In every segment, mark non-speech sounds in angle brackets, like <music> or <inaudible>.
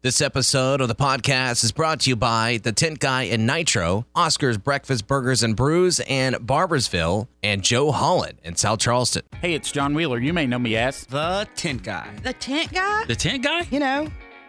This episode of the podcast is brought to you by The Tent Guy and Nitro, Oscar's Breakfast Burgers and Brews in Barboursville, and Joe Holland in South Charleston. Hey, it's John Wheeler. You may know me as. The tent guy. The tent guy? The tent guy? You know,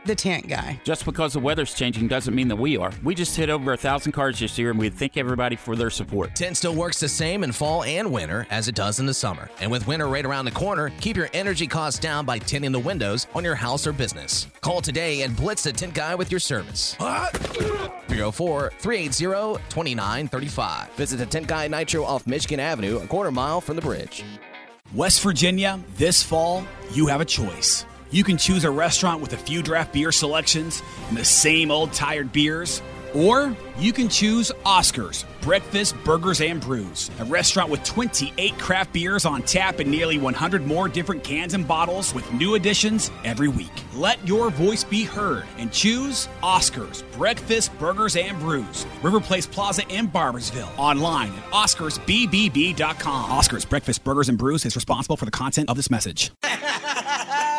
the tent guy. Just because the weather's changing doesn't mean that we are. We just hit over a thousand cars this year, and we thank everybody for their support. Tent still works the same in fall and winter as it does in the summer. And with winter right around the corner, keep your energy costs down by tinting the windows on your house or business. Call today and blitz the tent guy with your service. 304 380 2935. Visit the Tent Guy Nitro off Michigan Avenue, a quarter mile from the bridge. West Virginia, this fall, you have a choice. You can choose a restaurant with a few draft beer selections and the same old tired beers, or you can choose Oscars, Breakfast, Burgers, and Brews, a restaurant with 28 craft beers on tap and nearly 100 more different cans and bottles with new additions every week. Let your voice be heard and choose Oscars, Breakfast, Burgers, and Brews, River Place Plaza in Barboursville. Online at OscarsBBB.com. Oscars, Breakfast, Burgers, and Brews is responsible for the content of this message. <laughs>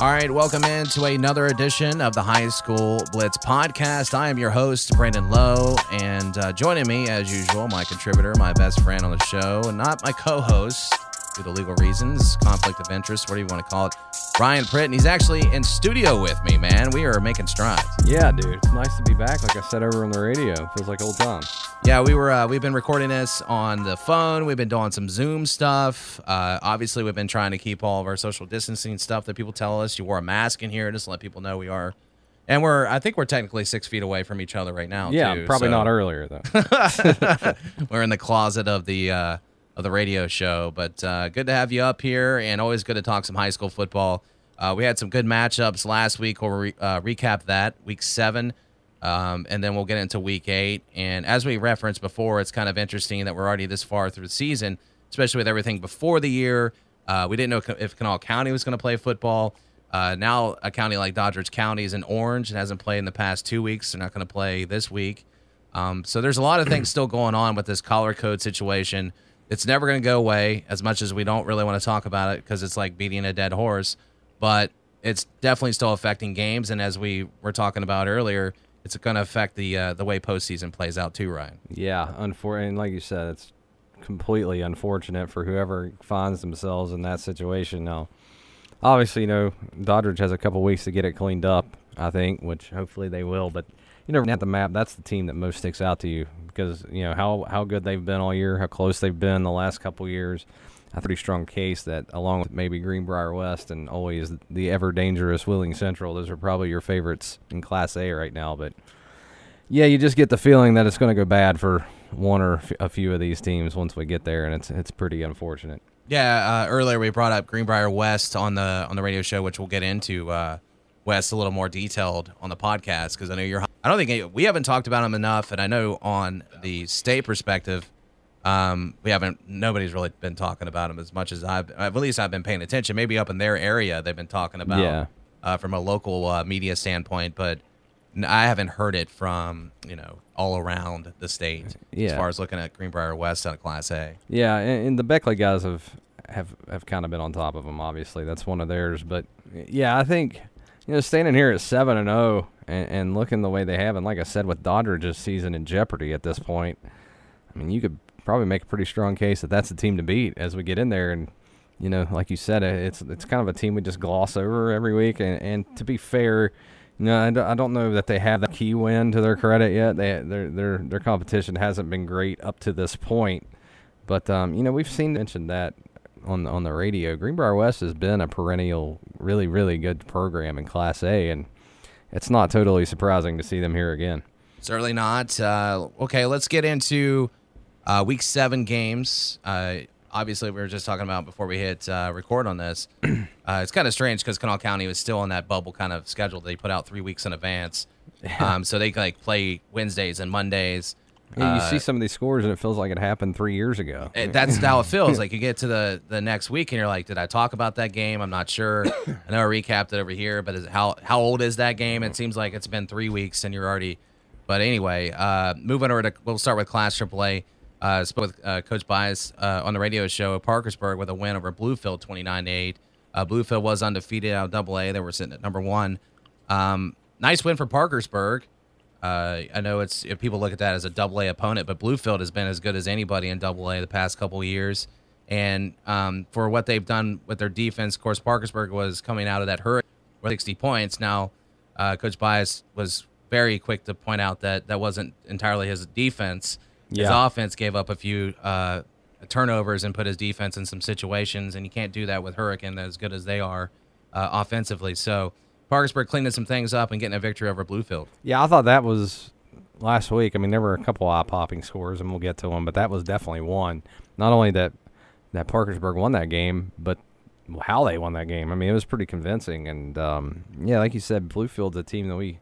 All right, welcome into another edition of the High School Blitz podcast. I am your host, Brandon Lowe, and uh, joining me, as usual, my contributor, my best friend on the show, and not my co host due to legal reasons, conflict of interest, whatever you want to call it, Ryan Pritt. And he's actually in studio with me, man. We are making strides. Yeah, dude. It's nice to be back. Like I said over on the radio, feels like old times. Yeah, we were. Uh, we've been recording this on the phone. We've been doing some Zoom stuff. Uh, obviously, we've been trying to keep all of our social distancing stuff that people tell us. You wore a mask in here just to let people know we are. And we're. I think we're technically six feet away from each other right now. Yeah, too, probably so not earlier though. <laughs> we're in the closet of the uh, of the radio show. But uh, good to have you up here, and always good to talk some high school football. Uh, we had some good matchups last week. We'll re- uh, recap that week seven. Um, and then we'll get into week eight. And as we referenced before, it's kind of interesting that we're already this far through the season, especially with everything before the year. Uh, we didn't know if Kanawha County was going to play football. Uh, now, a county like Doddridge County is in orange and hasn't played in the past two weeks. They're not going to play this week. Um, so there's a lot of things still going on with this color code situation. It's never going to go away as much as we don't really want to talk about it because it's like beating a dead horse. But it's definitely still affecting games. And as we were talking about earlier, it's going to affect the uh, the way postseason plays out too, Ryan. yeah, and like you said, it's completely unfortunate for whoever finds themselves in that situation. Now, obviously, you know, Doddridge has a couple weeks to get it cleaned up. I think, which hopefully they will. But you know, at the map, that's the team that most sticks out to you because you know how how good they've been all year, how close they've been the last couple years. A pretty strong case that, along with maybe Greenbrier West and always the ever dangerous Wheeling Central, those are probably your favorites in Class A right now. But yeah, you just get the feeling that it's going to go bad for one or a few of these teams once we get there, and it's it's pretty unfortunate. Yeah, uh, earlier we brought up Greenbrier West on the on the radio show, which we'll get into uh, West a little more detailed on the podcast because I know you're. I don't think any- we haven't talked about them enough, and I know on the state perspective, um, we haven't. Nobody's really been talking about them as much as I've. At least I've been paying attention. Maybe up in their area, they've been talking about Yeah. uh, from a local uh, media standpoint, but I haven't heard it from you know all around the state as far as looking at Greenbrier West out of Class A. Yeah, and, and the Beckley guys have have have kind of been on top of them. Obviously, that's one of theirs. But yeah, I think you know standing here at seven and zero and looking the way they have, and like I said, with Doddridge's season in jeopardy at this point, I mean, you could probably make a pretty strong case that that's the team to beat as we get in there. And you know, like you said, it's it's kind of a team we just gloss over every week. And, and to be fair. I don't- I don't know that they have the key win to their credit yet. They their their their competition hasn't been great up to this point, but um, you know we've seen mentioned that on on the radio. Greenbrier West has been a perennial, really really good program in Class A, and it's not totally surprising to see them here again. Certainly not. Uh, okay, let's get into uh, week seven games. Uh, obviously, we were just talking about before we hit uh, record on this. <clears throat> uh, it's kind of strange because Kanawha County was still on that bubble kind of schedule they put out three weeks in advance. Um, so they like play Wednesdays and Mondays. Yeah, you Uh, see some of these scores and it feels like it happened three years ago. it- that's how it <laughs> feels. Like you get to the the next week and you're like, did I talk about that game? I'm not sure. <coughs> I know I recapped it over here, but is, how how old is that game? It seems like it's been three weeks and you're already. But anyway, uh, moving over to we'll start with Class AAA. Uh, spoke with uh, Coach Bias uh, on the radio show at Parkersburg with a win over Bluefield, 29 8. Uh, Bluefield was undefeated out of Double A. They were sitting at number one. Um, nice win for Parkersburg. Uh, I know it's if people look at that as a double A opponent, but Bluefield has been as good as anybody in double A the past couple of years. And um, for what they've done with their defense, of course, Parkersburg was coming out of that hurricane with 60 points. Now, uh, Coach Bias was very quick to point out that that wasn't entirely his defense. His offense gave up a few uh, turnovers and put his defense in some situations, and you can't do that with Hurricane as good as they are uh, offensively. So Parkersburg cleaning some things up and getting a victory over Bluefield. Yeah, I thought that was last week. I mean, there were a couple of eye popping scores, and we'll get to them, but that was definitely one. Not only that that Parkersburg won that game, but how they won that game. I mean, it was pretty convincing. And um, yeah, like you said, Bluefield's a team that we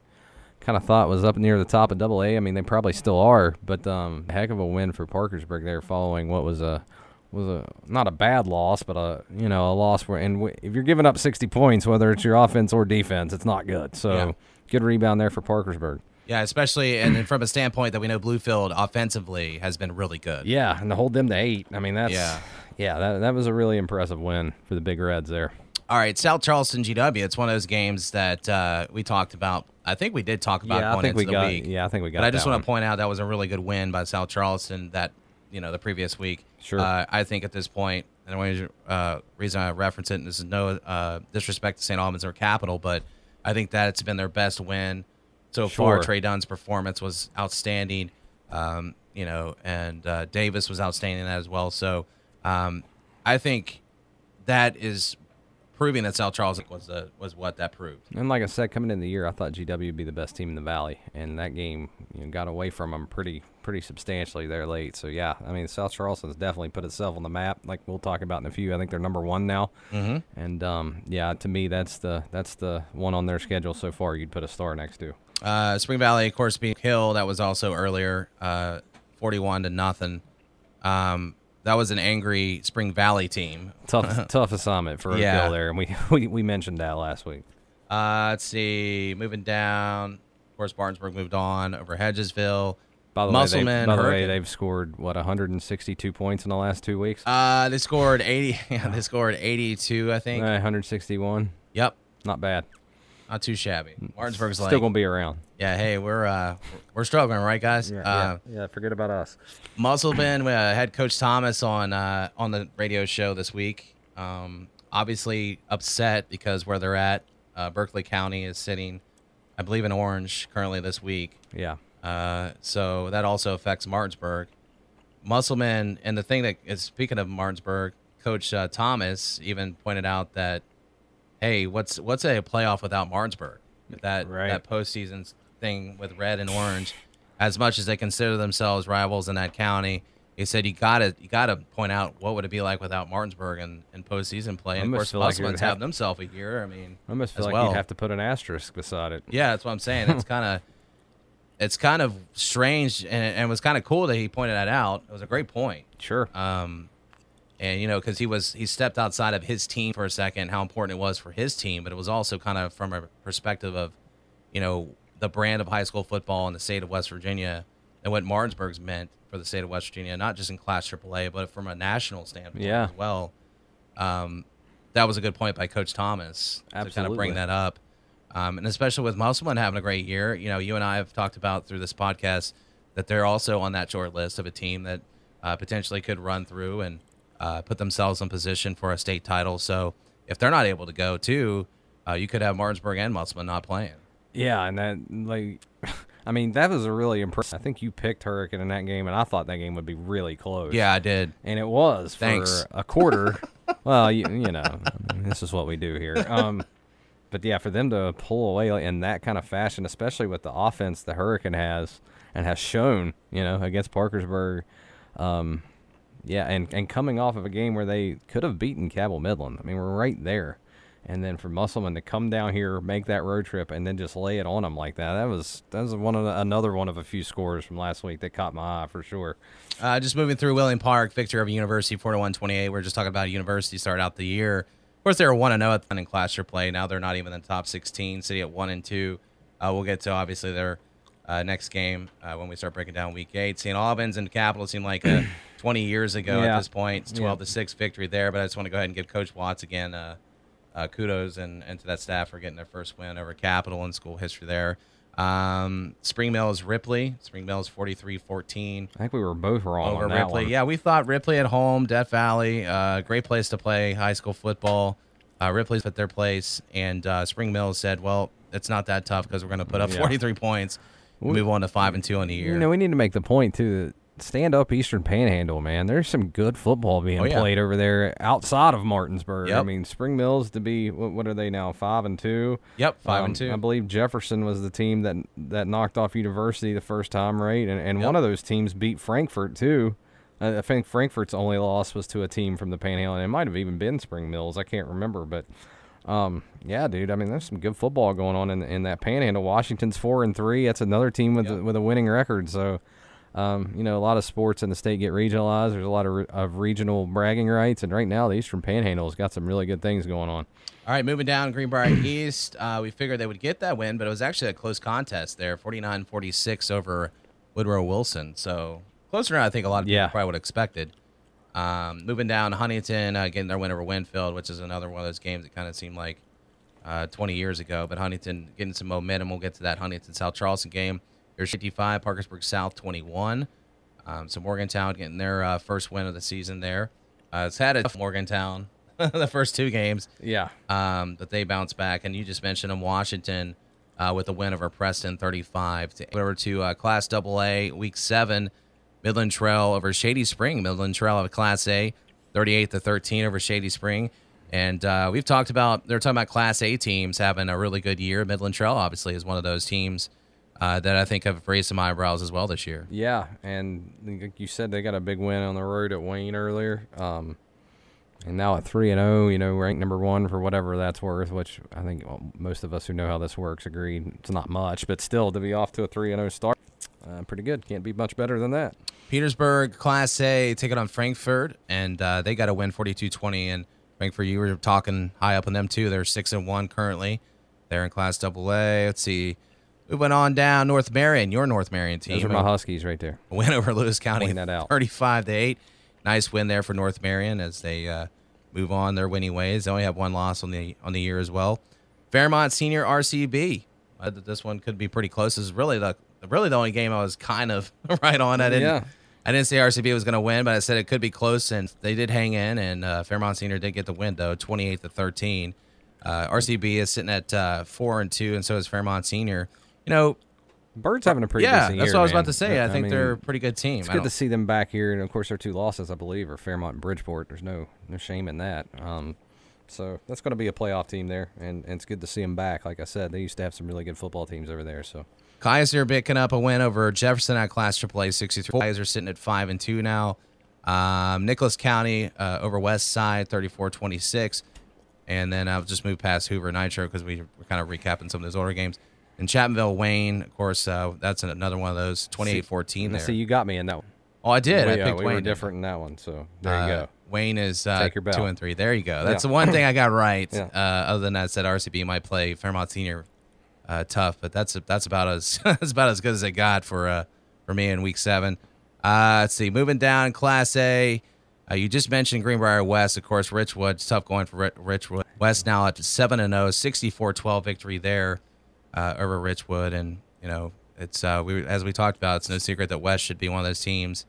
kind of thought was up near the top of Double A. I mean, they probably still are, but um, heck of a win for Parkersburg there, following what was a was a not a bad loss, but a you know a loss where and w- if you're giving up 60 points, whether it's your offense or defense, it's not good. So Yeah. good rebound there for Parkersburg. Yeah, especially and from a standpoint that we know Bluefield offensively has been really good. Yeah, and to hold them to eight, I mean that's Yeah. yeah, that that was a really impressive win for the Big Reds there. All right, South Charleston GW. It's one of those games that uh, we talked about. I think we did talk about Yeah, I think into we the got- week. yeah, I think we got But I just want to point out that was a really good win by South Charleston. That you know the previous week. Sure. Uh, I think at this point, and the only uh, reason I reference it, and this is no uh, disrespect to St. Albans or Capital, but I think that it's been their best win so far. Trey Dunn's performance was outstanding. Um, you know, and uh, Davis was outstanding that as well. So um, I think that is proving that South Charleston was the was what that proved. And like I said, coming in the year, I thought GW would be the best team in the valley, and that game you know, got away from them pretty pretty substantially there late. So yeah, I mean South Charleston's definitely put itself on the map. Like we'll talk about in a few. I think they're number one now, mm-hmm. and um, yeah, to me that's the that's the one on their schedule so far. You'd put a star next to. Uh, Spring Valley, of course, being Hill. That was also earlier, uh, forty-one to nothing. Um, that was an angry Spring Valley team. Tough <laughs> tough assignment for a Yeah. kill there, and we, <laughs> we we mentioned that last week. Uh, let's see, moving down. Of course, Barnesburg moved on over Hedgesville. By the Musselman, way, they, by the way, Hurricane. they've scored what 162 points in the last two weeks. Uh, they scored eighty. <laughs> Yeah, they scored eighty-two, I think. Uh, 161, Yep, not bad. not too shabby. Martinsburg's like, Still gonna be around. yeah, hey, we're uh, we're struggling, right, guys? uh, yeah. Forget about us. Musselman, we uh, had Coach Thomas on uh, on the radio show this week. Um, obviously upset because where they're at, uh, Berkeley County is sitting, I believe, in orange currently this week. Yeah. Uh, so that also affects Martinsburg. Musselman, and the thing that is speaking of Martinsburg, Coach uh, Thomas even pointed out that, hey, what's what's a playoff without Martinsburg? That Right. that postseason thing with red and orange, as much as they consider themselves rivals in that county, he said you gotta you gotta point out what would it be like without Martinsburg and, and postseason play. And of course, like Musselman's have- having themselves a year. I mean, I almost feel like well. you'd have to put an asterisk beside it. Yeah, that's what I'm saying. It's <laughs> kind of, it's kind of strange, and, and it was kind of cool that he pointed that out. It was a great point. Sure. Um, and you know, because he was he stepped outside of his team for a second, how important it was for his team, but it was also kind of from a perspective of, you know, the brand of high school football in the state of West Virginia and what Martinsburg's meant for the state of West Virginia, not just in Class AAA, but from a national standpoint Yeah. as well. Um, that was a good point by Coach Thomas to kind of bring that up. Um, and especially with Musselman having a great year, you know, you and I have talked about through this podcast that they're also on that short list of a team that uh, potentially could run through and uh, put themselves in position for a state title. So if they're not able to go too, uh, you could have Martinsburg and Musselman not playing. Yeah, and that like, <laughs> I mean, that was a really impressive. I think you picked Hurricane in that game, and I thought that game would be really close. Yeah, I did. and it was Thanks. for a quarter. <laughs> well, you, you know, I mean, this is what we do here. Um, but yeah, for them to pull away in that kind of fashion, especially with the offense the Hurricane has and has shown, you know, against Parkersburg. Um, yeah, and, and coming off of a game where they could have beaten Cabell Midland. I mean, we're right there. and then for Musselman to come down here, make that road trip, and then just lay it on them like that. That was that was one of the, another one of a few scores from last week that caught my eye for sure. Uh, just moving through Wheeling Park, victory over University, 41-28. We're just talking about a University start out the year. Of course, they were one and zero at the in class play. Now they're not even in the top 16. City at one and two. Uh, we'll get to obviously their uh, next game uh, when we start breaking down Week Eight. St. Albans and Capital seemed like uh, <clears throat> 20 years ago Yeah. at this point. It's 12 to six victory there. But I just want to go ahead and give Coach Watts again uh, uh, kudos and, and to that staff for getting their first win over Capital in school history there. Um, Spring Mills Ripley. Spring is 43-14 I think we were both wrong over on that Ripley. one. Yeah, we thought Ripley at home, Death Valley, uh, great place to play high school football. Uh, Ripley's at their place, and uh, Spring Mills said, "Well, it's not that tough because we're going to put up Yeah. 43 points, and move on to five and two on the year." You know, we need to make the point too that stand up Eastern Panhandle, man. There's some good football being Oh, yeah. played over there outside of Martinsburg. I mean, Spring Mills to be what, what are they now? Five and two. Yep, five Um, and two. I believe Jefferson was the team that that knocked off University the first time, right? And and Yep. one of those teams beat Frankfort too. I think Frankfort's only loss was to a team from the Panhandle, and it might have even been Spring Mills. I can't remember, but um, yeah, dude. I mean, there's some good football going on in in that Panhandle. Washington's four and three. That's another team with a, with a winning record. So, um, you know, a lot of sports in the state get regionalized. There's a lot of, re- of regional bragging rights, and right now the Eastern Panhandle's got some really good things going on. All right, moving down Greenbrier <coughs> East. Uh, we figured they would get that win, but it was actually a close contest there 49 46 over Woodrow Wilson. So closer than I think a lot of people Yeah. probably would have expected. Um, moving down Huntington, uh, getting their win over Winfield, which is another one of those games that kind of seemed like uh, 20 years ago. But Huntington getting some momentum. We'll get to that Huntington South Charleston game. There's 55, Parkersburg South 21. Um, so Morgantown getting their uh, first win of the season there. Uh, it's had a tough Morgantown <laughs> the first two games Yeah, um, that they bounced back. And you just mentioned them, Washington, uh, with a win over Preston, 35 to over to uh, Class Double A, Week Seven, Midland Trail over Shady Spring. Midland Trail of Class A, 38 to 13 over Shady Spring. And uh, we've talked about they're talking about Class A teams having a really good year. Midland Trail obviously is one of those teams uh, that I think have raised some eyebrows as well this year. yeah, and like you said, they got a big win on the road at Wayne earlier. Um, and now at three and zero, you know, ranked number one for whatever that's worth. Which I think well, most of us who know how this works agree it's not much, but still to be off to a three and zero start, uh, pretty good. Can't be much better than that. Petersburg Class A take it on Frankfort, and uh, they got a win 42-20. And Frankfort, you were talking high up on them too. They're six and one currently. They're in Class Double A. Let's see. We went on down North Marion, your North Marion team. Those are my Huskies right there. <laughs> Win over Lewis County, Point that out. 35 to eight. Nice win there for North Marion as they uh, move on their winning ways. They only have one loss on the on the year as well. Fairmont Senior RCB. I thought this one could be pretty close. This is really the really the only game I was kind of <laughs> right on. I didn't. Yeah. I didn't say RCB was going to win, but I said it could be close, and they did hang in. And uh, Fairmont Senior did get the win though, twenty-eight to thirteen. Uh, RCB is sitting at uh, four and two, and so is Fairmont Senior. You know, Birds having a pretty yeah, that's year, what I was man. about to say. I, think mean, they're a pretty good team. It's good to see them back here, and of course, their two losses, I believe, are Fairmont and Bridgeport. There's no no shame in that. Um, so that's going to be a playoff team there, and, and it's good to see them back. Like I said, they used to have some really good football teams over there. So Keyser picking up a win over Jefferson at Class AAA 63. Keyser sitting at 5 and 2 now. Um, Nicholas County uh, over West Side 34 26. And then I'll just move past Hoover Nitro because we were kind of recapping some of those older games. And Chapmanville Wayne, of course, uh, that's another one of those 28 14 there. see, you got me in that one. oh, I did. I yeah, picked we Wayne. were different in that one. So there you Uh, go. Wayne is uh, Take your bow. two and three. There you go. That's Yeah. the one thing I got right. <laughs> Yeah. Uh, other than that, I said RCB might play Fairmont Senior uh, tough, but that's that's about as <laughs> that's about as good as it got for uh, for me in week seven. Uh, let's see. Moving down, Class A. Uh, you just mentioned Greenbrier West, of course. Richwood, tough going for Ri- Richwood. West now at seven and 0, 64-12 victory there uh, over Richwood, and you know it's uh, we as we talked about, it's no secret that West should be one of those teams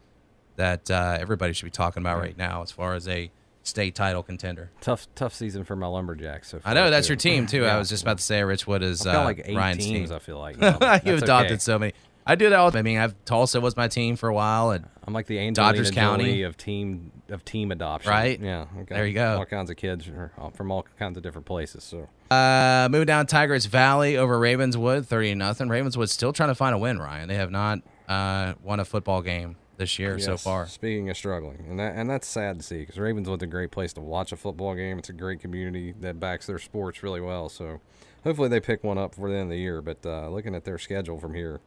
that uh, everybody should be talking about right now as far as a state title contender. Tough tough season for my Lumberjacks. So I know that's too. your team too. I was just about to say Richwood is uh, like eight Ryan's teams. team. I feel like <laughs> You've adopted okay. so many. I do that. I mean, I've Tulsa was my team for a while, and I'm like the Angelina Dodgers County. Jolie of team of team adoption. Right? Yeah. Okay. There you go. All kinds of kids from all kinds of different places. So Uh, moving down Tygarts Valley over Ravenswood, thirty nothing. Ravenswood still trying to find a win. Ryan, they have not uh, won a football game this year so far. Speaking of struggling, and that and that's sad to see because Ravenswood's a great place to watch a football game. It's a great community that backs their sports really well. So hopefully they pick one up for the end of the year. But uh, looking at their schedule from here,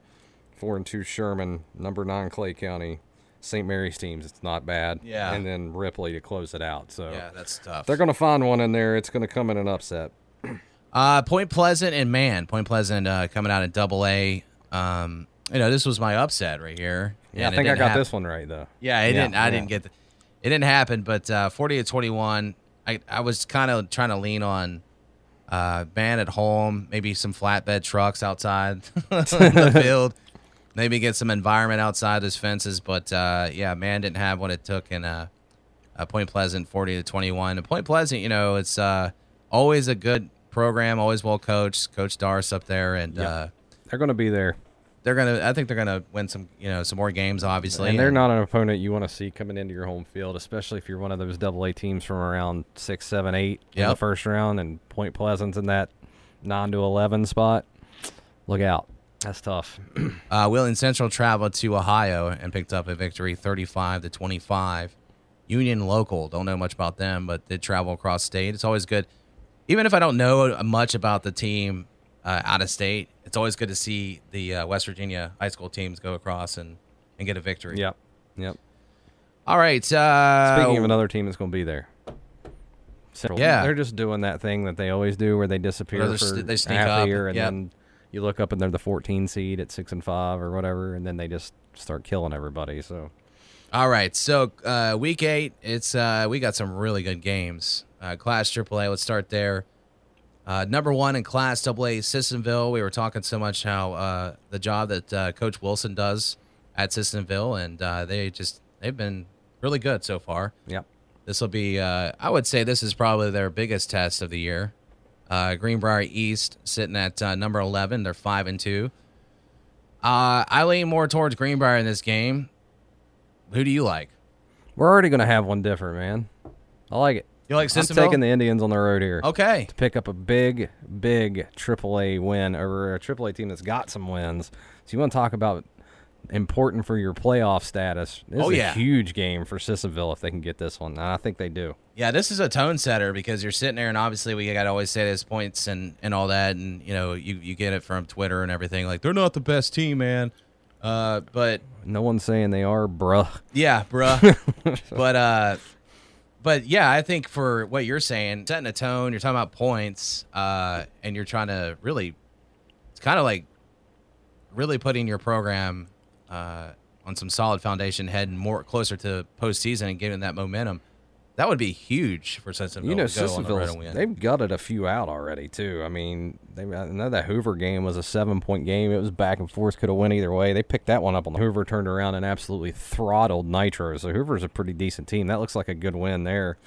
four and two Sherman, number nine Clay County, St. Mary's teams. It's not bad. Yeah. and then Ripley to close it out. So Yeah, that's tough. they're going to find one in there. It's going to come in an upset. <clears throat> Uh, Point Pleasant and man, Point Pleasant uh, coming out in Double A. Um, you know, this was my upset right here. Yeah, I think I got hap- this one right though. Yeah, it Yeah, didn't. I yeah. didn't get. The, it didn't happen, but uh, forty to twenty-one. I I was kind of trying to lean on uh, man at home, maybe some flatbed trucks outside <laughs> the <laughs> field, maybe get some environment outside his fences. But uh, yeah, man didn't have what it took in uh, uh, Point Pleasant, forty to twenty-one. And Point Pleasant, you know, it's uh, always a good program, always well coached. Coach Darst up there, and uh, They're going to be there. they're gonna. I think they're gonna win some, you know, some more games. Obviously, And they're not an opponent you want to see coming into your home field, especially if you're one of those double A teams from around six, seven, eight in the first round and Point Pleasant's in that nine to eleven spot. Look out. That's tough. <clears throat> Uh, Wheeling Central traveled to Ohio and picked up a victory, 35 to 25. Union local, don't know much about them, but did travel across state. It's always good, even if I don't know much about the team uh, out of state. It's always good to see the uh, West Virginia high school teams go across and, and get a victory. yep. Yep. All right. Uh, Speaking of another team that's going to be there. Central. Yeah. They're just doing that thing that they always do where they disappear they're for st- they sneak half up, a year and yep. then you look up and they're the 14 seed at 6 and 5 or whatever and then they just start killing everybody. So All right, so uh, week eight, it's uh, we got some really good games. Uh, class AAA, let's start there. Uh, number one in Class AA, Sissonville. We were talking so much how uh, the job that uh, Coach Wilson does at Sissonville, and uh, they just they've been really good so far. Yep. This will be, uh, I would say, this is probably their biggest test of the year. Uh, Greenbrier East sitting at uh, number eleven. They're five and two. Uh, I lean more towards Greenbrier in this game. Who do you like? We're already going to have one different, man. I like it. You like I'm taking the Indians on the road here. Okay. To pick up a big, big AAA win over a AAA team that's got some wins. So you want to talk about important for your playoff status? This Oh, is yeah. a huge game for Sissonville if they can get this one. And I think they do. Yeah, this is a tone setter because you're sitting there, and obviously we got to always say this points and, and all that, and you know you, you get it from Twitter and everything. Like they're not the best team, man. Uh, but No one's saying they are, bruh. yeah, bruh. <laughs> but uh, but yeah, I think for what you're saying, setting a tone, you're talking about points, uh, and you're trying to really, it's kind of like really putting your program uh, on some solid foundation, heading more closer to postseason and getting that momentum. That would be huge for Sissonville. You know, to the road and Sissonville, win. they've gutted a few out already, too. I mean, they, I know that Hoover game was a seven point game. It was back and forth, could have went either way. They picked that one up on the Hoover, turned around and absolutely throttled Nitro. So Hoover's a pretty decent team. That looks like a good win there.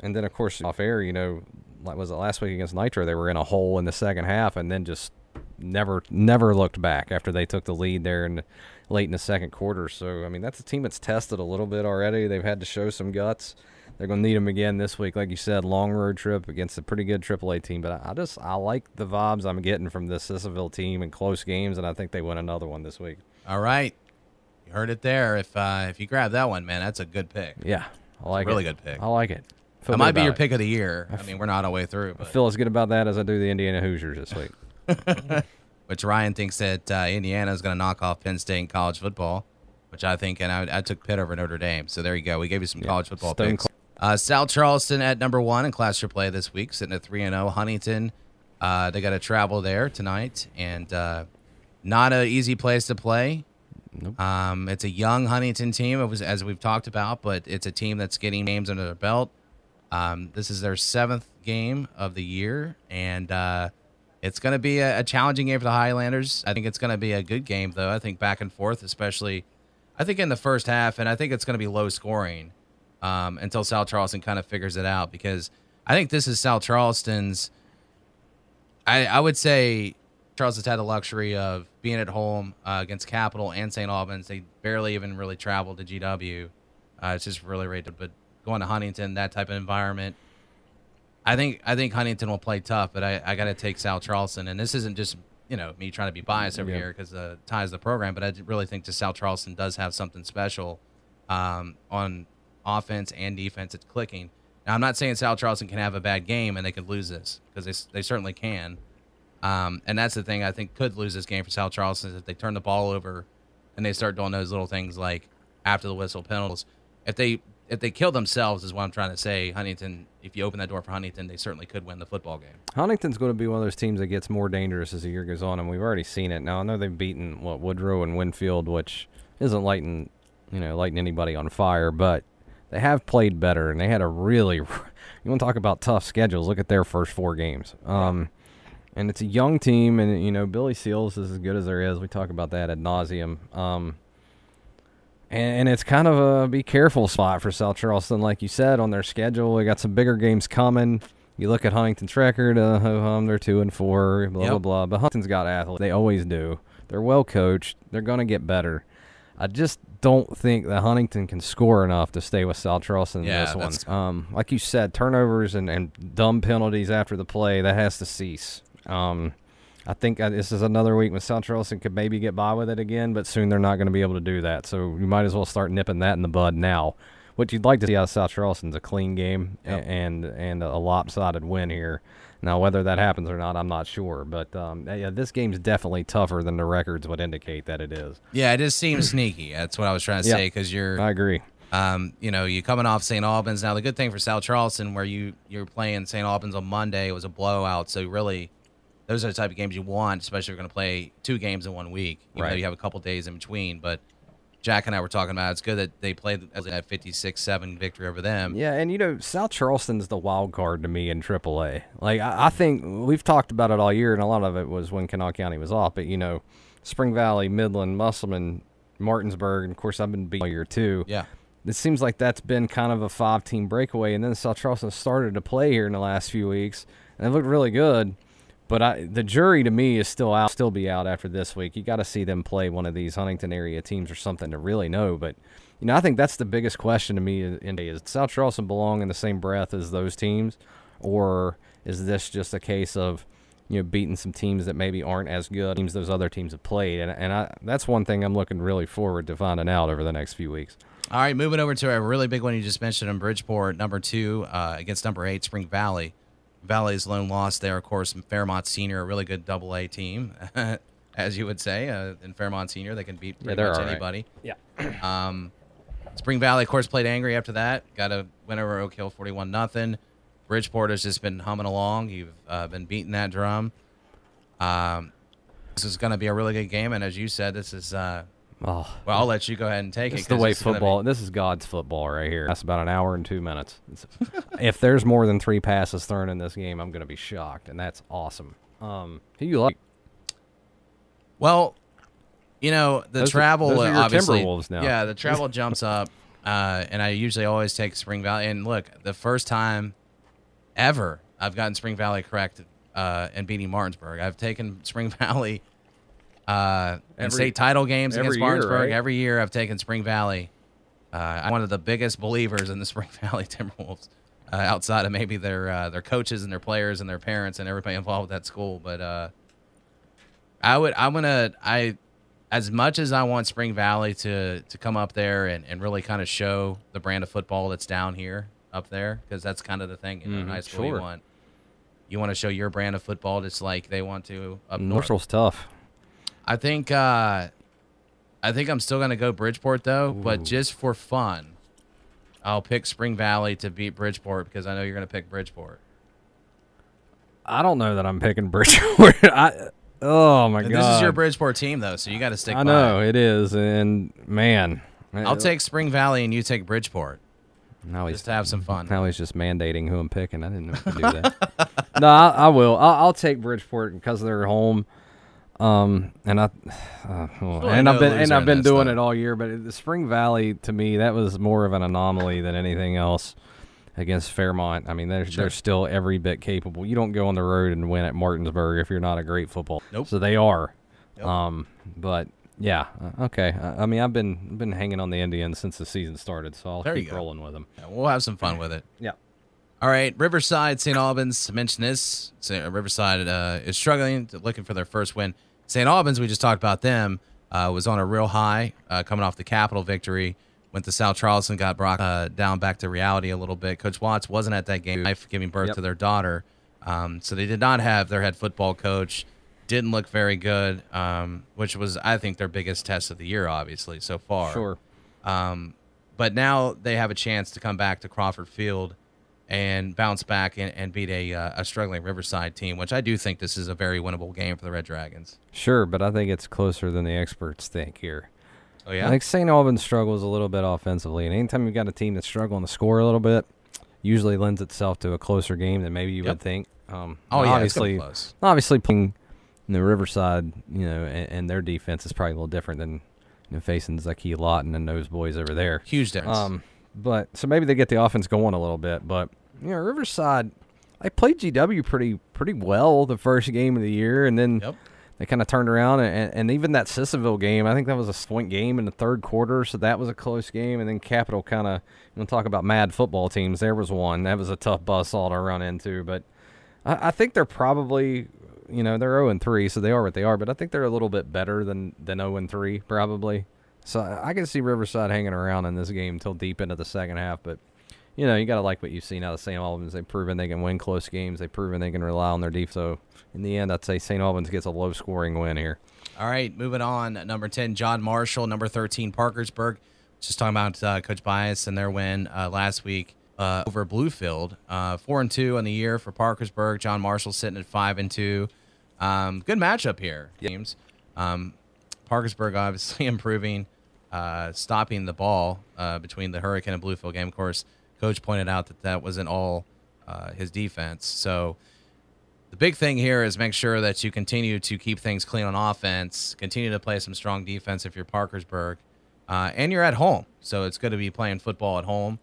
And then, of course, off air, you know, like was it last week against Nitro? They were in a hole in the second half and then just never, never looked back after they took the lead there in late in the second quarter. So, I mean, that's a team that's tested a little bit already. They've had to show some guts. They're going to need them again this week, like you said, long road trip against a pretty good AAA team. But I, just I like the vibes I'm getting from this Sissonville team in close games, and I think they win another one this week. All right, you heard it there. If uh, if you grab that one, man, that's a good pick. Yeah, I like really it. good pick. I like it. Feel That might be your it. pick of the year. I mean, we're not all the way through, I feel as good about that as I do the Indiana Hoosiers this week. Which Ryan thinks that uh, Indiana is going to knock off Penn State in college football, which I think, and I, I took Pitt over Notre Dame. So there you go. We gave you some college football Stone picks. Uh, South Charleston at number one in Class AAA this week, sitting at three and zero. Huntington, uh, they got to travel there tonight, and uh, not an easy place to play. Um, it's a young Huntington team, it was, as we've talked about, but it's a team that's getting games under their belt. Um, this is their seventh game of the year, and uh, it's going to be a, a challenging game for the Highlanders. I think it's going to be a good game, though. I think back and forth, especially, I think in the first half, and I think it's going to be low scoring um, until South Charleston kind of figures it out because I think this is South Charleston's. I, I would say Charleston's had the luxury of being at home uh, against Capital and St. Albans. They barely even really traveled to GW. Uh, it's just really rated, but going to Huntington, that type of environment, I think I think Huntington will play tough, but I, I got to take South Charleston, and this isn't just you know me trying to be biased over Yeah. here because uh, ties the program, but I really think just South Charleston does have something special um, on offense and defense. It's clicking. Now I'm not saying South Charleston can have a bad game and they could lose this because they they certainly can. Um, and that's the thing I think could lose this game for South Charleston is if they turn the ball over and they start doing those little things like after the whistle penalties. If they if they kill themselves is what I'm trying to say. Huntington, if you open that door for Huntington, they certainly could win the football game. Huntington's going to be one of those teams that gets more dangerous as the year goes on, and we've already seen it. Now I know they've beaten what Woodrow and Winfield, which isn't lighting, you know, lighting anybody on fire, but they have played better, and they had a really. <laughs> You want to talk about tough schedules? Look at their first four games. Um, and it's a young team, and you know Billy Seals is as good as there is. We talk about that ad nauseum. Um, and it's kind of a be careful spot for South Charleston, like you said, on their schedule. They got some bigger games coming. You look at Huntington's record, uh, ho hum, they're two and four, blah blah Yep. blah. But Huntington's got athletes; they always do. They're well coached. They're gonna get better. I just don't think that Huntington can score enough to stay with South Charleston in Yeah, this one. Um, like you said, turnovers and, and dumb penalties after the play that has to cease. Um, I think uh, this is another week when South Charleston could maybe get by with it again, but soon they're not going to be able to do that. So you might as well start nipping that in the bud now. What you'd like to see out of South Charleston's a clean game Yep. and and a lopsided win here. Now whether that happens or not, I'm not sure. But um, yeah, this game's definitely tougher than the records would indicate that it is. Yeah, it just seems <clears throat> sneaky. That's what I was trying to say because you're I agree. Um, you know, you coming off St. Albans. Now, the good thing for South Charleston, where you you're playing St. Albans on Monday, it was a blowout. So really, those are the type of games you want, especially if you're going to play two games in one week. Even Right. you have a couple days in between. But Jack and I were talking about it's good that they played as a 56-7 victory over them. Yeah, and you know, South Charleston's the wild card to me in AAA. Like, I, I think we've talked about it all year, and a lot of it was when Kanawha County was off. But you know, Spring Valley, Midland, Musselman, Martinsburg, and of course, I've been beating all year too. Yeah. It seems like that's been kind of a five-team breakaway, and then South Charleston started to play here in the last few weeks, and it looked really good. But I, the jury to me is still out, still be out after this week. You got to see them play one of these Huntington area teams or something to really know. But you know, I think that's the biggest question to me. In, is South Charleston belong in the same breath as those teams, or is this just a case of you know beating some teams that maybe aren't as good teams those other teams have played? And and I, that's one thing I'm looking really forward to finding out over the next few weeks. All right, moving over to a really big one you just mentioned in Bridgeport, number two uh, against number eight, Spring Valley. Valley's lone loss there, of course, Fairmont Senior, a really good double A team, <laughs> as you would say. Uh, in Fairmont Senior, they can beat pretty they're much all right. anybody. Yeah. <clears throat> Um, Spring Valley, of course, played angry after that. Got a win over Oak Hill, forty-one nothing. Bridgeport has just been humming along. You've uh, been beating that drum. Um, this is going to be a really good game, and as you said, this is. Uh, Oh, well, I'll let you go ahead and take It's it. the way it's gonna be- football. This is God's football right here. That's about an hour and two minutes. <laughs> If there's more than three passes thrown in this game, I'm going to be shocked, and that's awesome. Um, who you like? Well, you know the Those are- travel those are your obviously. Timberwolves now. Yeah, the <laughs> travel jumps up, uh, and I usually always take Spring Valley. And look, the first time ever I've gotten Spring Valley correct uh, and beating Martinsburg. I've taken Spring <laughs> Valley uh, in state title games every against year, Martinsburg right? every year. I've taken Spring Valley. Uh, I'm one of the biggest believers in the <laughs> Spring Valley Timberwolves, uh, outside of maybe their uh, their coaches and their players and their parents and everybody involved with that school. But uh, I would I'm gonna I as much as I want Spring Valley to to come up there and, and really kind of show the brand of football that's down here up there because that's kind of the thing you know, in Mhm, high school sure. you want you want to show your brand of football just like they want to up north. Northville's tough. I think uh, I think I'm still gonna go Bridgeport though, but just for fun, I'll pick Spring Valley to beat Bridgeport because I know you're gonna pick Bridgeport. I don't know that I'm picking Bridgeport. <laughs> I, oh my And god, this is your Bridgeport team though, so you got to stick. I know it. it is, and man, I'll take Spring Valley and you take Bridgeport Now he's just to have some fun. Now he's just mandating who I'm picking. I didn't know could do that. <laughs> no, I, I will. I'll, I'll take Bridgeport because they're home. Um, and I, <sighs> uh, well, well, and I've been and I've been doing though. it all year. But the Spring Valley to me that was more of an anomaly than anything else against Fairmont. I mean, they're Sure. they're still every bit capable. You don't go on the road and win at Martinsburg if you're not a great football. Nope. So they are. Yep. Um, but yeah, uh, okay. I, I mean, I've been been hanging on the Indians since the season started, so I'll There keep rolling with them. Yeah, we'll have some fun with it. <clears throat> Yeah. All right, Riverside, St. Albans. Mention this. Riverside uh, is struggling, looking for their first win. St. Albans, we just talked about them, uh, was on a real high, uh, coming off the Capital victory. Went to South Charleston, got brought uh, down back to reality a little bit. Coach Watts wasn't at that game, giving birth Yep. to their daughter, um, so they did not have their head football coach. Didn't look very good, um, which was, I think, their biggest test of the year, obviously so far. Sure. Um, but now they have a chance to come back to Crawford Field and bounce back and, and beat a, uh, a struggling Riverside team, which I do think this is a very winnable game for the Red Dragons. Sure, but I think it's closer than the experts think here. Oh yeah, I think St. Albans struggles a little bit offensively, and anytime you've got a team that's struggling to score a little bit, usually lends itself to a closer game than maybe you Yep. would think. Um, oh yeah, obviously, obviously playing the Riverside, you know, and, and their defense is probably a little different than you know, facing Zaki Lawton and those boys over there. Huge difference. Um, but so maybe they get the offense going a little bit. But you know, Riverside, they played GW pretty pretty well the first game of the year, and then Yep. they kind of turned around. And, and even that Sissonville game, I think that was a swing game in the third quarter, so that was a close game. And then Capital kind of, you know, talk about mad football teams. There was one that was a tough bus all to run into, but I, I think they're probably. You know they're zero and three, so they are what they are. But I think they're a little bit better than than zero and three, probably. So I can see Riverside hanging around in this game until deep into the second half. But you know, you got to like what you've seen out of St. Albans. They've proven they can win close games. They've proven they can rely on their deep. So in the end, I'd say St. Albans gets a low scoring win here. All right, moving on. Number 10, John Marshall. Number 13, Parkersburg. Just talking about uh, Coach Bias and their win uh, last week uh, over Bluefield. Uh, four and two on the year for Parkersburg. John Marshall sitting at five and two. Um, good matchup here, teams. Um, Parkersburg obviously <laughs> improving, uh, stopping the ball uh, between the Hurricane and Bluefield game. Of course, Coach pointed out that that wasn't all uh, his defense. So the big thing here is make sure that you continue to keep things clean on offense, continue to play some strong defense if you're Parkersburg, uh, and you're at home. So it's good to be playing football at home.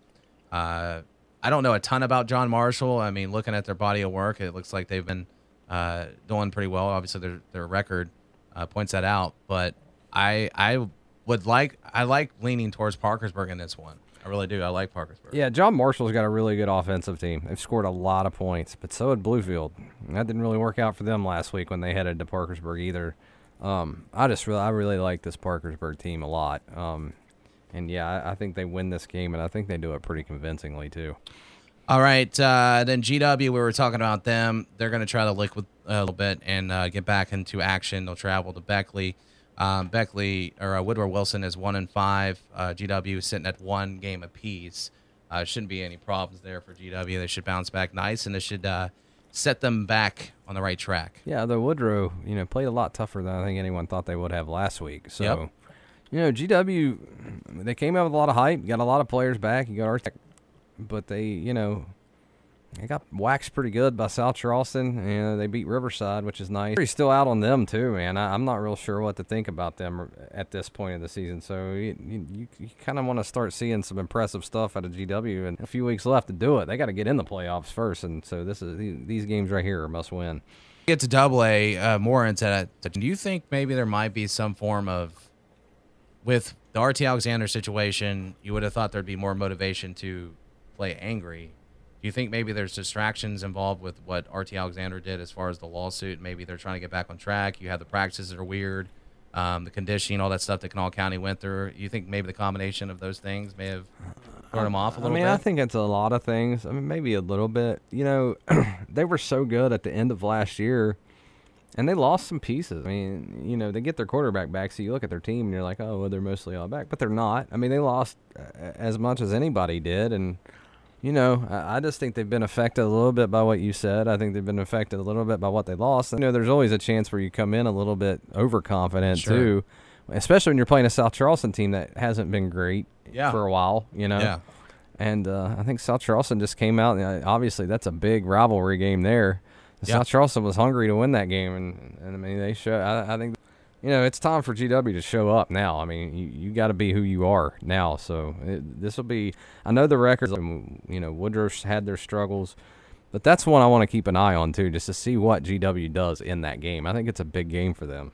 Uh, I don't know a ton about John Marshall. I mean, looking at their body of work, it looks like they've been uh, doing pretty well. Obviously, their their record uh, points that out. But I I would like I like leaning towards Parkersburg in this one. I really do. I like Parkersburg. Yeah, John Marshall's got a really good offensive team. They've scored a lot of points, but so had Bluefield. That didn't really work out for them last week when they headed to Parkersburg either. Um, I just really, I really like this Parkersburg team a lot. Um, and yeah, I, I think they win this game, and I think they do it pretty convincingly too. All right, uh, then GW. We were talking about them. They're going to try to liquid a little bit and uh, get back into action. They'll travel to Beckley. Um, Beckley or uh, Woodrow Wilson is one and five. Uh, GW is sitting at one game apiece. Uh, shouldn't be any problems there for GW. They should bounce back nice, and this should uh, set them back on the right track. Yeah, the Woodrow, you know, played a lot tougher than I think anyone thought they would have last week. So, Yep. you know, GW, they came out with a lot of hype. Got a lot of players back. You got Artec, but they, you know, they got waxed pretty good by South Charleston. and they beat Riverside, which is nice. He's still out on them too, man. I, I'm not real sure what to think about them at this point of the season. So you you, you, kind of want to start seeing some impressive stuff out of GW, and a few weeks left to do it. They got to get in the playoffs first, and so this is these, games right here must win. Get to Double A uh, more into. Do you think maybe there might be some form of with the RT Alexander situation? You would have thought there'd be more motivation to play angry. Do you think maybe there's distractions involved with what RT Alexander did as far as the lawsuit? Maybe they're trying to get back on track. You have the practices that are weird, um, the conditioning, all that stuff that Kanawha County went through. You think maybe the combination of those things may have thrown them off a little bit? I mean, bit? I think it's a lot of things. I mean, maybe a little bit. You know, <clears throat> they were so good at the end of last year, and they lost some pieces. I mean, you know, they get their quarterback back, so you look at their team and you're like, oh, well, they're mostly all back, but they're not. I mean, they lost uh, as much as anybody did, and you know, I, I just think they've been affected a little bit by what you said. I think they've been affected a little bit by what they lost. You know, there's always a chance where you come in a little bit overconfident Sure. too, especially when you're playing a South Charleston team that hasn't been great Yeah. for a while. You know. yeah. And uh, I think South Charleston just came out. And uh, obviously, that's a big rivalry game there. South Charleston was hungry to win that game, and, and I mean they show. I, I think you know it's time for GW to show up now. I mean you, you got to be who you are now. So this will be. I know the records. um, You know Woodruff's had their struggles, but that's one I want to keep an eye on too, just to see what GW does in that game. I think it's a big game for them.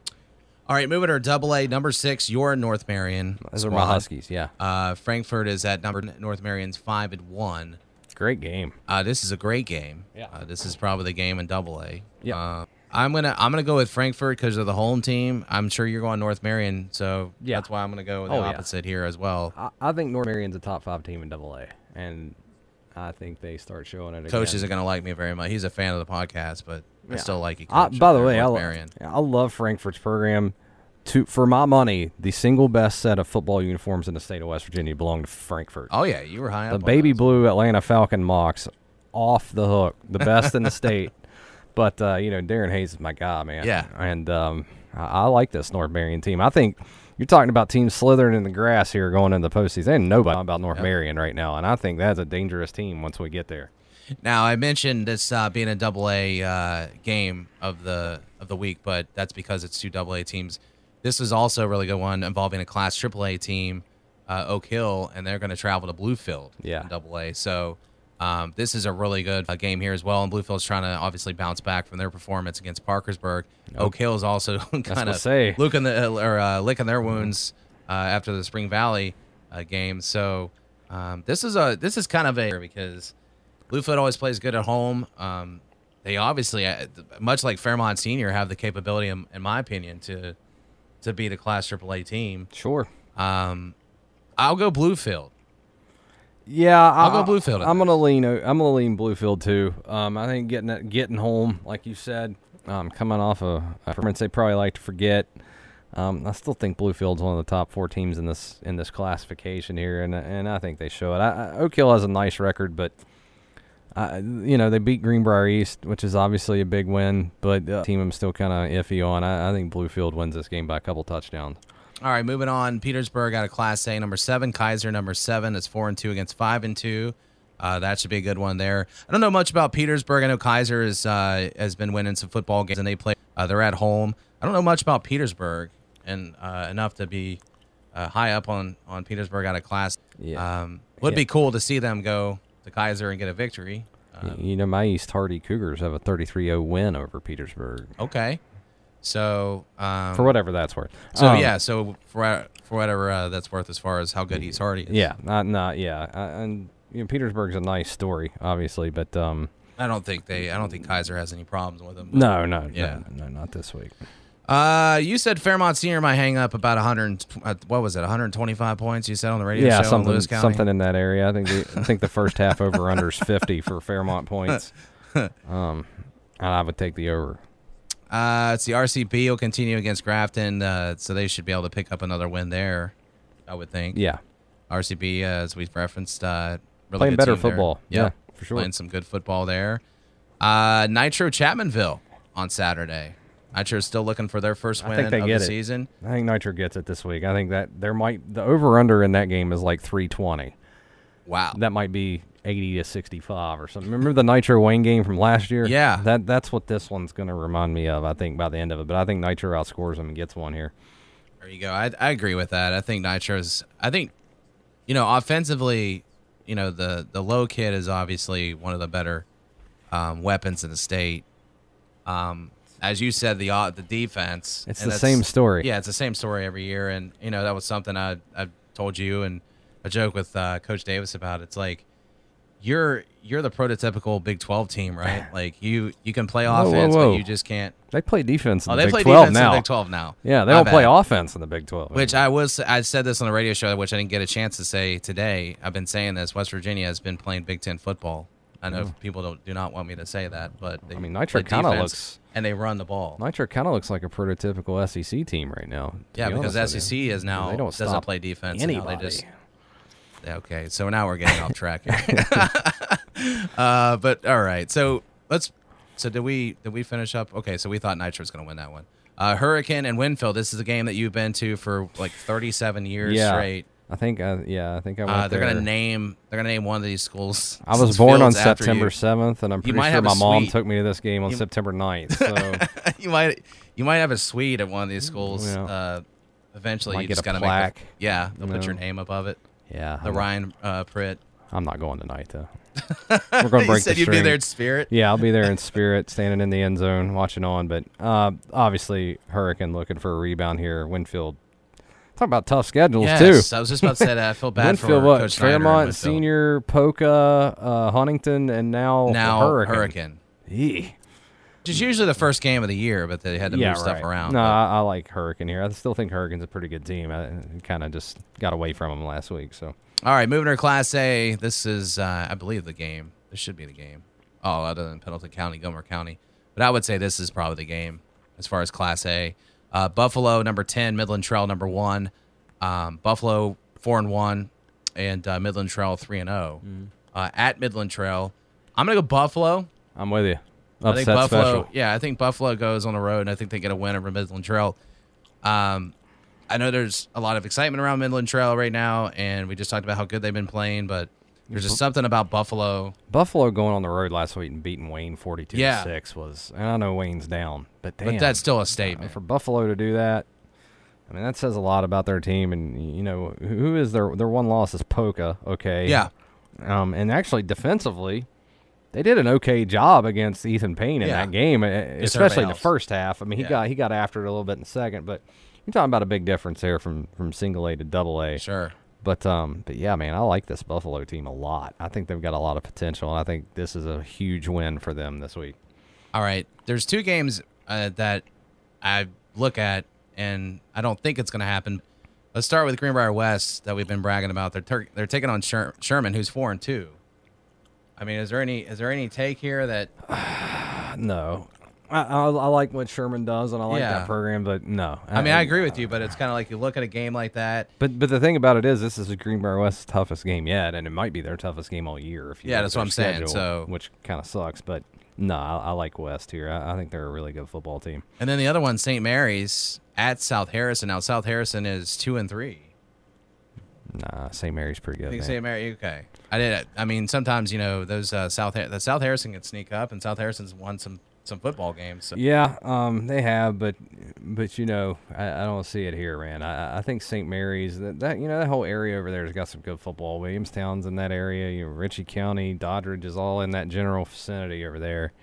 All right, moving to Double A, number six. You're North Marion. Those are my. Huskies. Yeah. Uh, Frankfort is at number North Marion's five and one. great game. Uh, this is a great game. Yeah. Uh, this is probably the game in Double A. Yeah. I'm gonna I'm gonna go with Frankfort because of the home team. I'm sure you're going North Marion, so Yeah. that's why I'm gonna go with the Oh, yeah. opposite here as well. I, I think North Marion's a top five team in Double A, and I think they start showing it. Coach again. isn't gonna like me very much. He's a fan of the podcast, but I still like you. I, by the way, in I, North lo- Marion. I love Frankfort's program. To for my money, the single best set of football uniforms in the state of West Virginia belong to Frankfort. Oh yeah, you were high the up. baby those. blue Atlanta Falcon mocks, off the hook, the best in the state. <laughs> But uh, you know, Darren Hayes is my guy, man. Yeah. and um, I, I like this North Marion team. I think you're talking about teams slithering in the grass here going into the postseason. Ain't nobody about North Marion right now, and I think that's a dangerous team once we get there. Now I mentioned this uh, being a double A uh, game of the of the week, but that's because it's two double A teams. This is also a really good one involving a Class Triple A team, uh, Oak Hill, and they're going to travel to Bluefield. Yeah. double A. So um, this is a really good uh, game here as well. And Bluefield's trying to obviously bounce back from their performance against Parkersburg. Oak Hill is also <laughs> kind of say. looking the or uh, licking their wounds uh, after the Spring Valley uh, game. So um, this is a this is kind of a because Bluefield always plays good at home. Um, they obviously, uh, much like Fairmont Senior, have the capability, in, in my opinion, to to beat a Class AAA team. Sure. Um, I'll go Bluefield. Yeah, I'll I, go Bluefield I'm gonna lean. I'm gonna lean Bluefield too. Um, I think getting it, getting home, like you said, um, coming off a performance they probably like to forget. Um, I still think Bluefield's one of the top four teams in this in this classification here, and and I think they show it. I, I, Oak Hill has a nice record, but uh, you know they beat Greenbrier East, which is obviously a big win, but the team I'm still kind of iffy on. I, I think Bluefield wins this game by a couple touchdowns. All right, moving on. Petersburg out of Class A, number seven. Keyser, number seven. It's four and two against five and two. Uh, that should be a good one there. I don't know much about Petersburg. I know Keyser is, uh, has been winning some football games, and they play. Uh, they're at home. I don't know much about Petersburg, and uh, enough to be uh, high up on on Petersburg out of class. Yeah. Um, would Yeah. be cool to see them go to Keyser and get a victory. Y- you know, my East Hardy Cougars have a 33-0 win over Petersburg. Okay, so um, for whatever that's worth. So Um, yeah, so for for whatever uh, that's worth as far as how good East Hardy is. yeah, not not yeah, uh, and you know Petersburg's a nice story, obviously, but um, I don't think they. I don't think Keyser has any problems with them. no, no, Yeah. no, no, not this week. Uh, you said Fairmont Senior might hang up about 100. uh, What was it? 125 points. You said on the radio yeah, show in something Lewis County. something in that area. I think the, I think the first half over under is 50 for Fairmont points. <laughs> Um, and I would take the over. Uh, it's the RCB will continue against Grafton, uh, so they should be able to pick up another win there. I would think. Yeah, RCB, uh, as we've referenced, uh, really Playing good better football. Yep. Yeah, for sure. Playing some good football there. Uh, Nitro Chapmanville on Saturday. Nitro's still looking for their first win I think they of get the it. season. I think Nitro gets it this week. I think that there might the over under in that game is like 320. Wow. That might be 80 to 65 or something. Remember the Nitro Wayne game from last year? Yeah. That that's what this one's going to remind me of. I think by the end of it, but I think Nitro outscores them and gets one here. There you go. I, I agree with that. I think Nitro's. I think, you know, offensively, you know, the the low kid is obviously one of the better um, weapons in the state. Um, as you said, the uh, the defense. It's the same story. Yeah, it's the same story every year, and you know that was something I I told you and a joke with uh, Coach Davis about. It's like you're you're the prototypical Big Twelve team, right? Like you you can play Whoa, whoa, offense, whoa. but you just can't. They play defense in Oh, the they Big play 12 defense now. in the Big Twelve now. Yeah, they My don't play offense in the Big 12. Which I was I said this on the radio show, which I didn't get a chance to say today. I've been saying this. West Virginia has been playing Big Ten football. I know mm. people don't do not want me to say that, but they, I mean, Nitro kinda looks- and they run the ball. Nitro kind of looks like a prototypical SEC team right now. yeah, be because SEC is now they don't doesn't play defense. and now Anybody. they just okay. So now we're getting off track here. <laughs> uh, but all right. So let's. So did we did we finish up? Okay. So we thought Nitro was going to win that one. Uh, Hurricane and Winfield. This is a game that you've been to for like 37 years yeah, straight. I think. Uh, yeah, I think I Uh, they're there. gonna name. They're gonna name one of these schools. I was <laughs> born on September. 7th, and I'm pretty sure my mom took me to this game on You- September 9th. So <laughs> you might. You might have a suite at one of these schools. Yeah. Uh, eventually, Might you get just a gotta plaque, make. The, yeah, they'll you put your name above it. Yeah, The I'm, Ryan uh, Pritt. I'm not going tonight though. <laughs> We're going to you break said the you'd be there in spirit. Yeah, I'll be there in spirit, standing in the end zone, watching on. But uh, obviously, Hurricane looking for a rebound here. Winfield Talk about tough schedules Yes, too. I was just about to say that. I feel bad Winfield, for what? Coach Fairmont Senior, Poca, uh, Huntington, and now now Hurricane. Hurricane. Yee. Is usually the first game of the year, but they had to yeah, move stuff around. No, but- I, I like Hurricane here. I still think Hurricane's a pretty good team. I kind of just got away from them last week. So All right, moving to Class A. This is, uh, I believe, the game. This should be the game. Oh, other than Pendleton County, Gilmer County. But I would say this is probably the game as far as Class A. Uh, Buffalo, number 10. Midland Trail, number 1. Um, Buffalo, 4 and 1. And uh, Midland Trail, 3 and 0. Mm. Uh, at Midland Trail, I'm going to go Buffalo. I'm with you. I think Buffalo. special. Yeah, I think Buffalo goes on the road, and I think they get a win over Midland Trail. Um, I know there's a lot of excitement around Midland Trail right now, and we just talked about how good they've been playing, but there's just something about Buffalo. Buffalo going on the road last week and beating Wayne 42 Yeah. to 6 was, and I know Wayne's down, but damn. But that's still a uh, statement. for Buffalo to do that. I mean, that says a lot about their team. And, you know, who who is their, their one loss is Poca, okay? Yeah. Um, and actually, defensively, they did an okay job against Ethan Payne in Yeah. that game, e- especially in the first half. I mean, he Yeah. got he got after it a little bit in the second, but you're talking about a big difference there from from single A to double A. Sure. But um, but yeah, man, I like this Buffalo team a lot. I think they've got a lot of potential, and I think this is a huge win for them this week. All right. There's two games uh, that I look at, and I don't think it's going to happen. Let's start with Greenbrier West that we've been bragging about. They're tur- they're taking on Sher- Sherman, who's four and two. I mean, is there any is there any take here that <sighs> No, I, I, I like what Sherman does, and I like Yeah. that program, but no. I mean, I agree with you, but it's kind of like you look at a game like that. But but the thing about it is, this is Greenbrier West's toughest game yet, and it might be their toughest game all year. If you Yeah, that's what I'm saying, so- which kind of sucks, but no, I, I like West here. I, I think they're a really good football team. And then the other one, St. Mary's at South Harrison. Now South Harrison is two and three. Nah, St. Mary's pretty good. I think man. St. Mary. Okay, I did. I mean, sometimes you know those uh, South the South Harrison can sneak up, and South Harrison's won some some football games. So. Yeah, um, they have, but but you know, I, I don't see it here, man. I, I think St. Mary's that, that you know that whole area over there has got some good football. Williamstown's in that area. You know, Ritchie County, Doddridge is all in that general vicinity over there.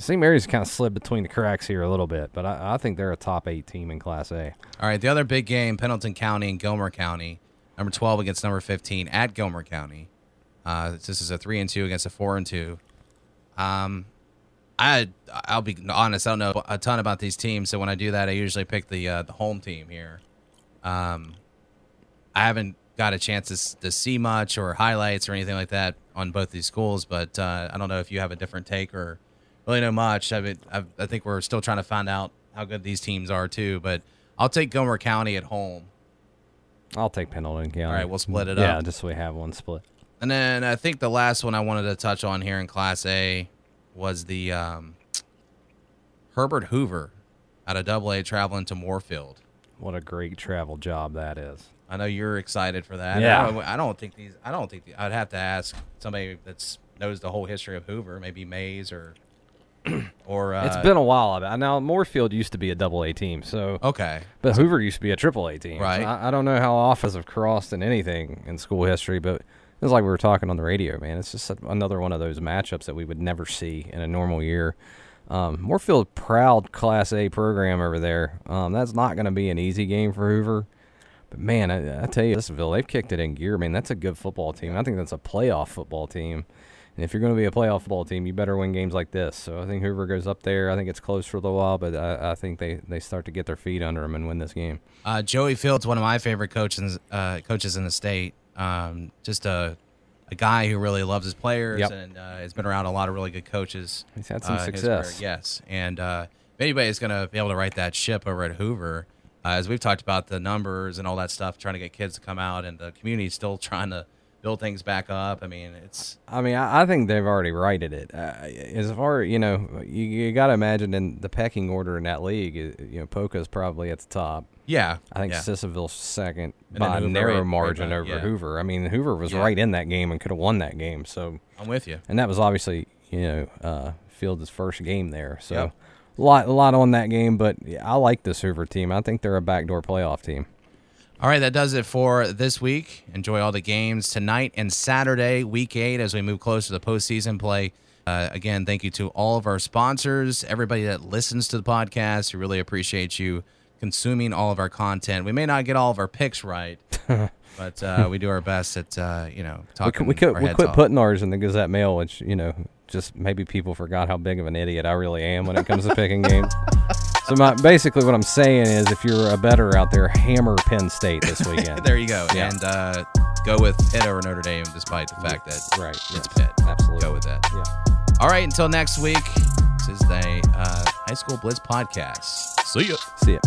St. Mary's kind of slid between the cracks here a little bit, but I, I think they're a top eight team in Class A. All right, the other big game, Pendleton County and Gilmer County, number twelve against number fifteen at Gilmer County. Uh, this is a three and two against a four and two. Um, I I'll be honest, I don't know a ton about these teams, so when I do that, I usually pick the uh, the home team here. Um, I haven't got a chance to, to see much or highlights or anything like that on both these schools, but uh, I don't know if you have a different take or really know much. I mean, I, I think we're still trying to find out how good these teams are too. But I'll take Gilmer County at home, I'll take Pendleton County. All right, we'll split it up. yeah, just so we have one split. and then I think the last one I wanted to touch on here in Class A was the um, Herbert Hoover out of Double A traveling to Moorfield. What a great travel job that is. I know you're excited for that. Yeah. I don't, I don't think these. I don't think the, I'd have to ask somebody that's knows the whole history of Hoover, maybe Mays or <clears throat> or. Uh, it's been a while. Now Moorfield used to be a double A team, so okay. But Hoover used to be a triple A team. Right. I, I don't know how offense have crossed in anything in school history, but it's like we were talking on the radio, man. It's just another one of those matchups that we would never see in a normal year. Um, Moorfield, proud Class A program over there. Um, that's not going to be an easy game for Hoover. But man, I, I tell you, Lissville, they've kicked it in gear. Man, that's a good football team. I think that's a playoff football team. And if you're going to be a playoff football team, you better win games like this. So I think Hoover goes up there. I think it's close for a little while, but I, I think they, they start to get their feet under them and win this game. Uh, Joey Fields, one of my favorite coaches, uh, coaches in the state. Um, just a a guy who really loves his players Yep. and uh, has been around a lot of really good coaches. He's had some uh, success. Yes, and uh, if anybody's going to be able to write that ship over at Hoover, uh, as we've talked about the numbers and all that stuff, trying to get kids to come out, and the community's still <laughs> trying to build things back up. I mean, it's I mean, I, I think they've already righted it. Uh, as far you know, you, you got to imagine in the pecking order in that league, uh, you know, Poca's probably at the top. yeah. I think yeah. Sissonville's second And by a narrow right- right margin by- over yeah. Hoover. I mean, Hoover was Yeah. right in that game and could have won that game. So, I'm with you. and that was obviously you know uh, Fields' first game there. So, Yep. a lot a lot on that game. But yeah, I like this Hoover team. I think they're a backdoor playoff team. All right, that does it for this week. Enjoy all the games tonight and Saturday, week eight, as we move closer to the postseason play. Uh, again, thank you to all of our sponsors, everybody that listens to the podcast. We really appreciate you consuming all of our content. We may not get all of our picks right, <laughs> but uh, we do our best at uh, you know We, talking. could- we, could, our we heads quit off. putting ours in the Gazette Mail, which you know, just maybe people forgot how big of an idiot I really am when it comes to picking games. <laughs> So my basically what I'm saying is, if you're a better out there, hammer Penn State this <laughs> weekend. there you go, Yeah. and uh, go with Pitt over Notre Dame, despite the fact that right, it's Pitt. absolutely. Go with that. Yeah. All right, until next week. This is the uh, High School Blitz podcast. See ya. See ya.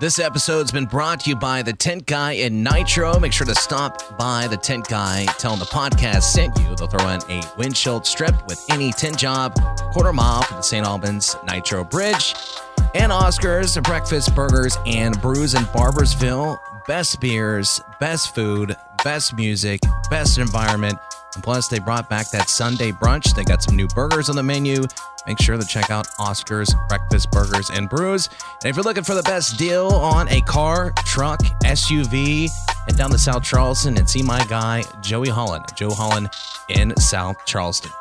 This episode's been brought to you by the Tent Guy in Nitro. Make sure to stop by the Tent Guy, tell them the podcast sent you. They'll throw in a windshield strip with any tent job, quarter mile from the St. Albans Nitro Bridge. And Oscars, breakfast, burgers, and brews in Barboursville. Best beers, best food, best music, best environment. And plus, they brought back that Sunday brunch. They got some new burgers on the menu. Make sure to check out Oscar's Breakfast Burgers and Brews. And if you're looking for the best deal on a car, truck, SUV, head down to South Charleston and see my guy, Joey Holland. Joe Holland in South Charleston.